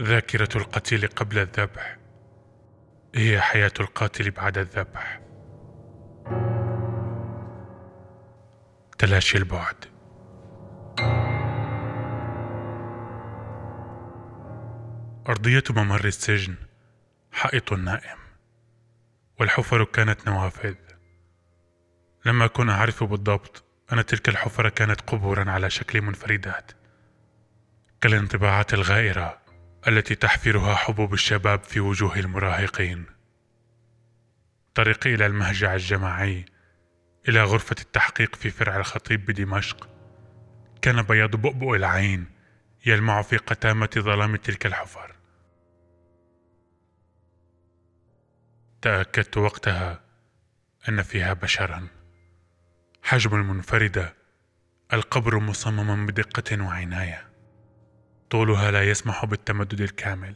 ذاكرة القتيل قبل الذبح. هي حياة القاتل بعد الذبح. تلاشي البعد. أرضية ممر السجن حائط نائم والحفر كانت نوافذ. لم أكن أعرف بالضبط أن تلك الحفرة كانت قبورا على شكل منفردات كالانطباعات الغائرة. التي تحفرها حبوب الشباب في وجوه المراهقين. طريقي إلى المهجع الجماعي إلى غرفة التحقيق في فرع الخطيب بدمشق كان بياض بؤبؤ العين يلمع في قتامة ظلام تلك الحفر. تأكدت وقتها أن فيها بشرا. حجم المنفردة القبر مصمم بدقة وعناية. طولها لا يسمح بالتمدد الكامل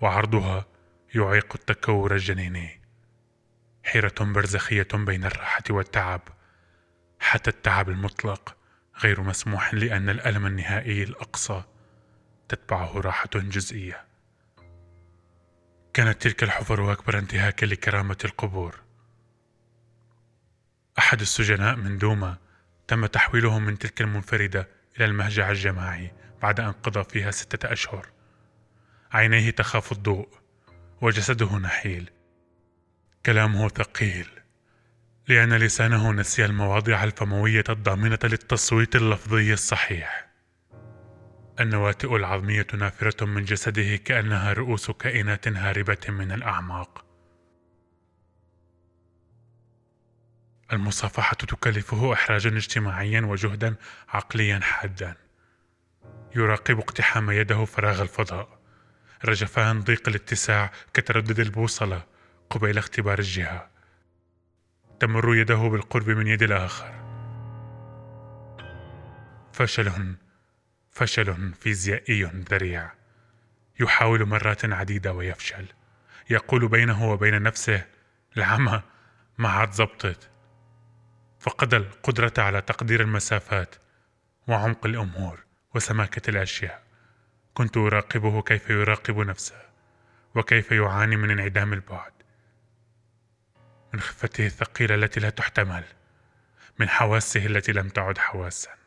وعرضها يعيق التكور الجنيني. حيرة برزخية بين الراحة والتعب. حتى التعب المطلق غير مسموح لأن الألم النهائي الأقصى تتبعه راحة جزئية. كانت تلك الحفر أكبر انتهاكا لكرامة القبور. أحد السجناء من دوما تم تحويله من تلك المنفردة إلى المهجع الجماعي بعد أن قضى فيها ستة أشهر. عينيه تخاف الضوء وجسده نحيل. كلامه ثقيل لأن لسانه نسي المواضع الفموية الضامنة للتصويت اللفظي الصحيح. النواتئ العظمية نافرة من جسده كأنها رؤوس كائنات هاربة من الأعماق. المصافحة تكلفه إحراجا اجتماعيا وجهدا عقليا حادا. يراقب اقتحام يده فراغ الفضاء. رجفان ضيق الاتساع كتردد البوصلة قبيل اختبار الجهة تمر يده بالقرب من يد الآخر. فشل فشل فيزيائي ذريع. يحاول مرات عديدة ويفشل. يقول بينه وبين نفسه العمى ما عاد زبطت. فقد القدرة على تقدير المسافات وعمق الأمور وسماكة الأشياء. كنت أراقبه كيف يراقب نفسه وكيف يعاني من انعدام البعد. من خفته الثقيلة التي لا تحتمل من حواسه التي لم تعد حواسا.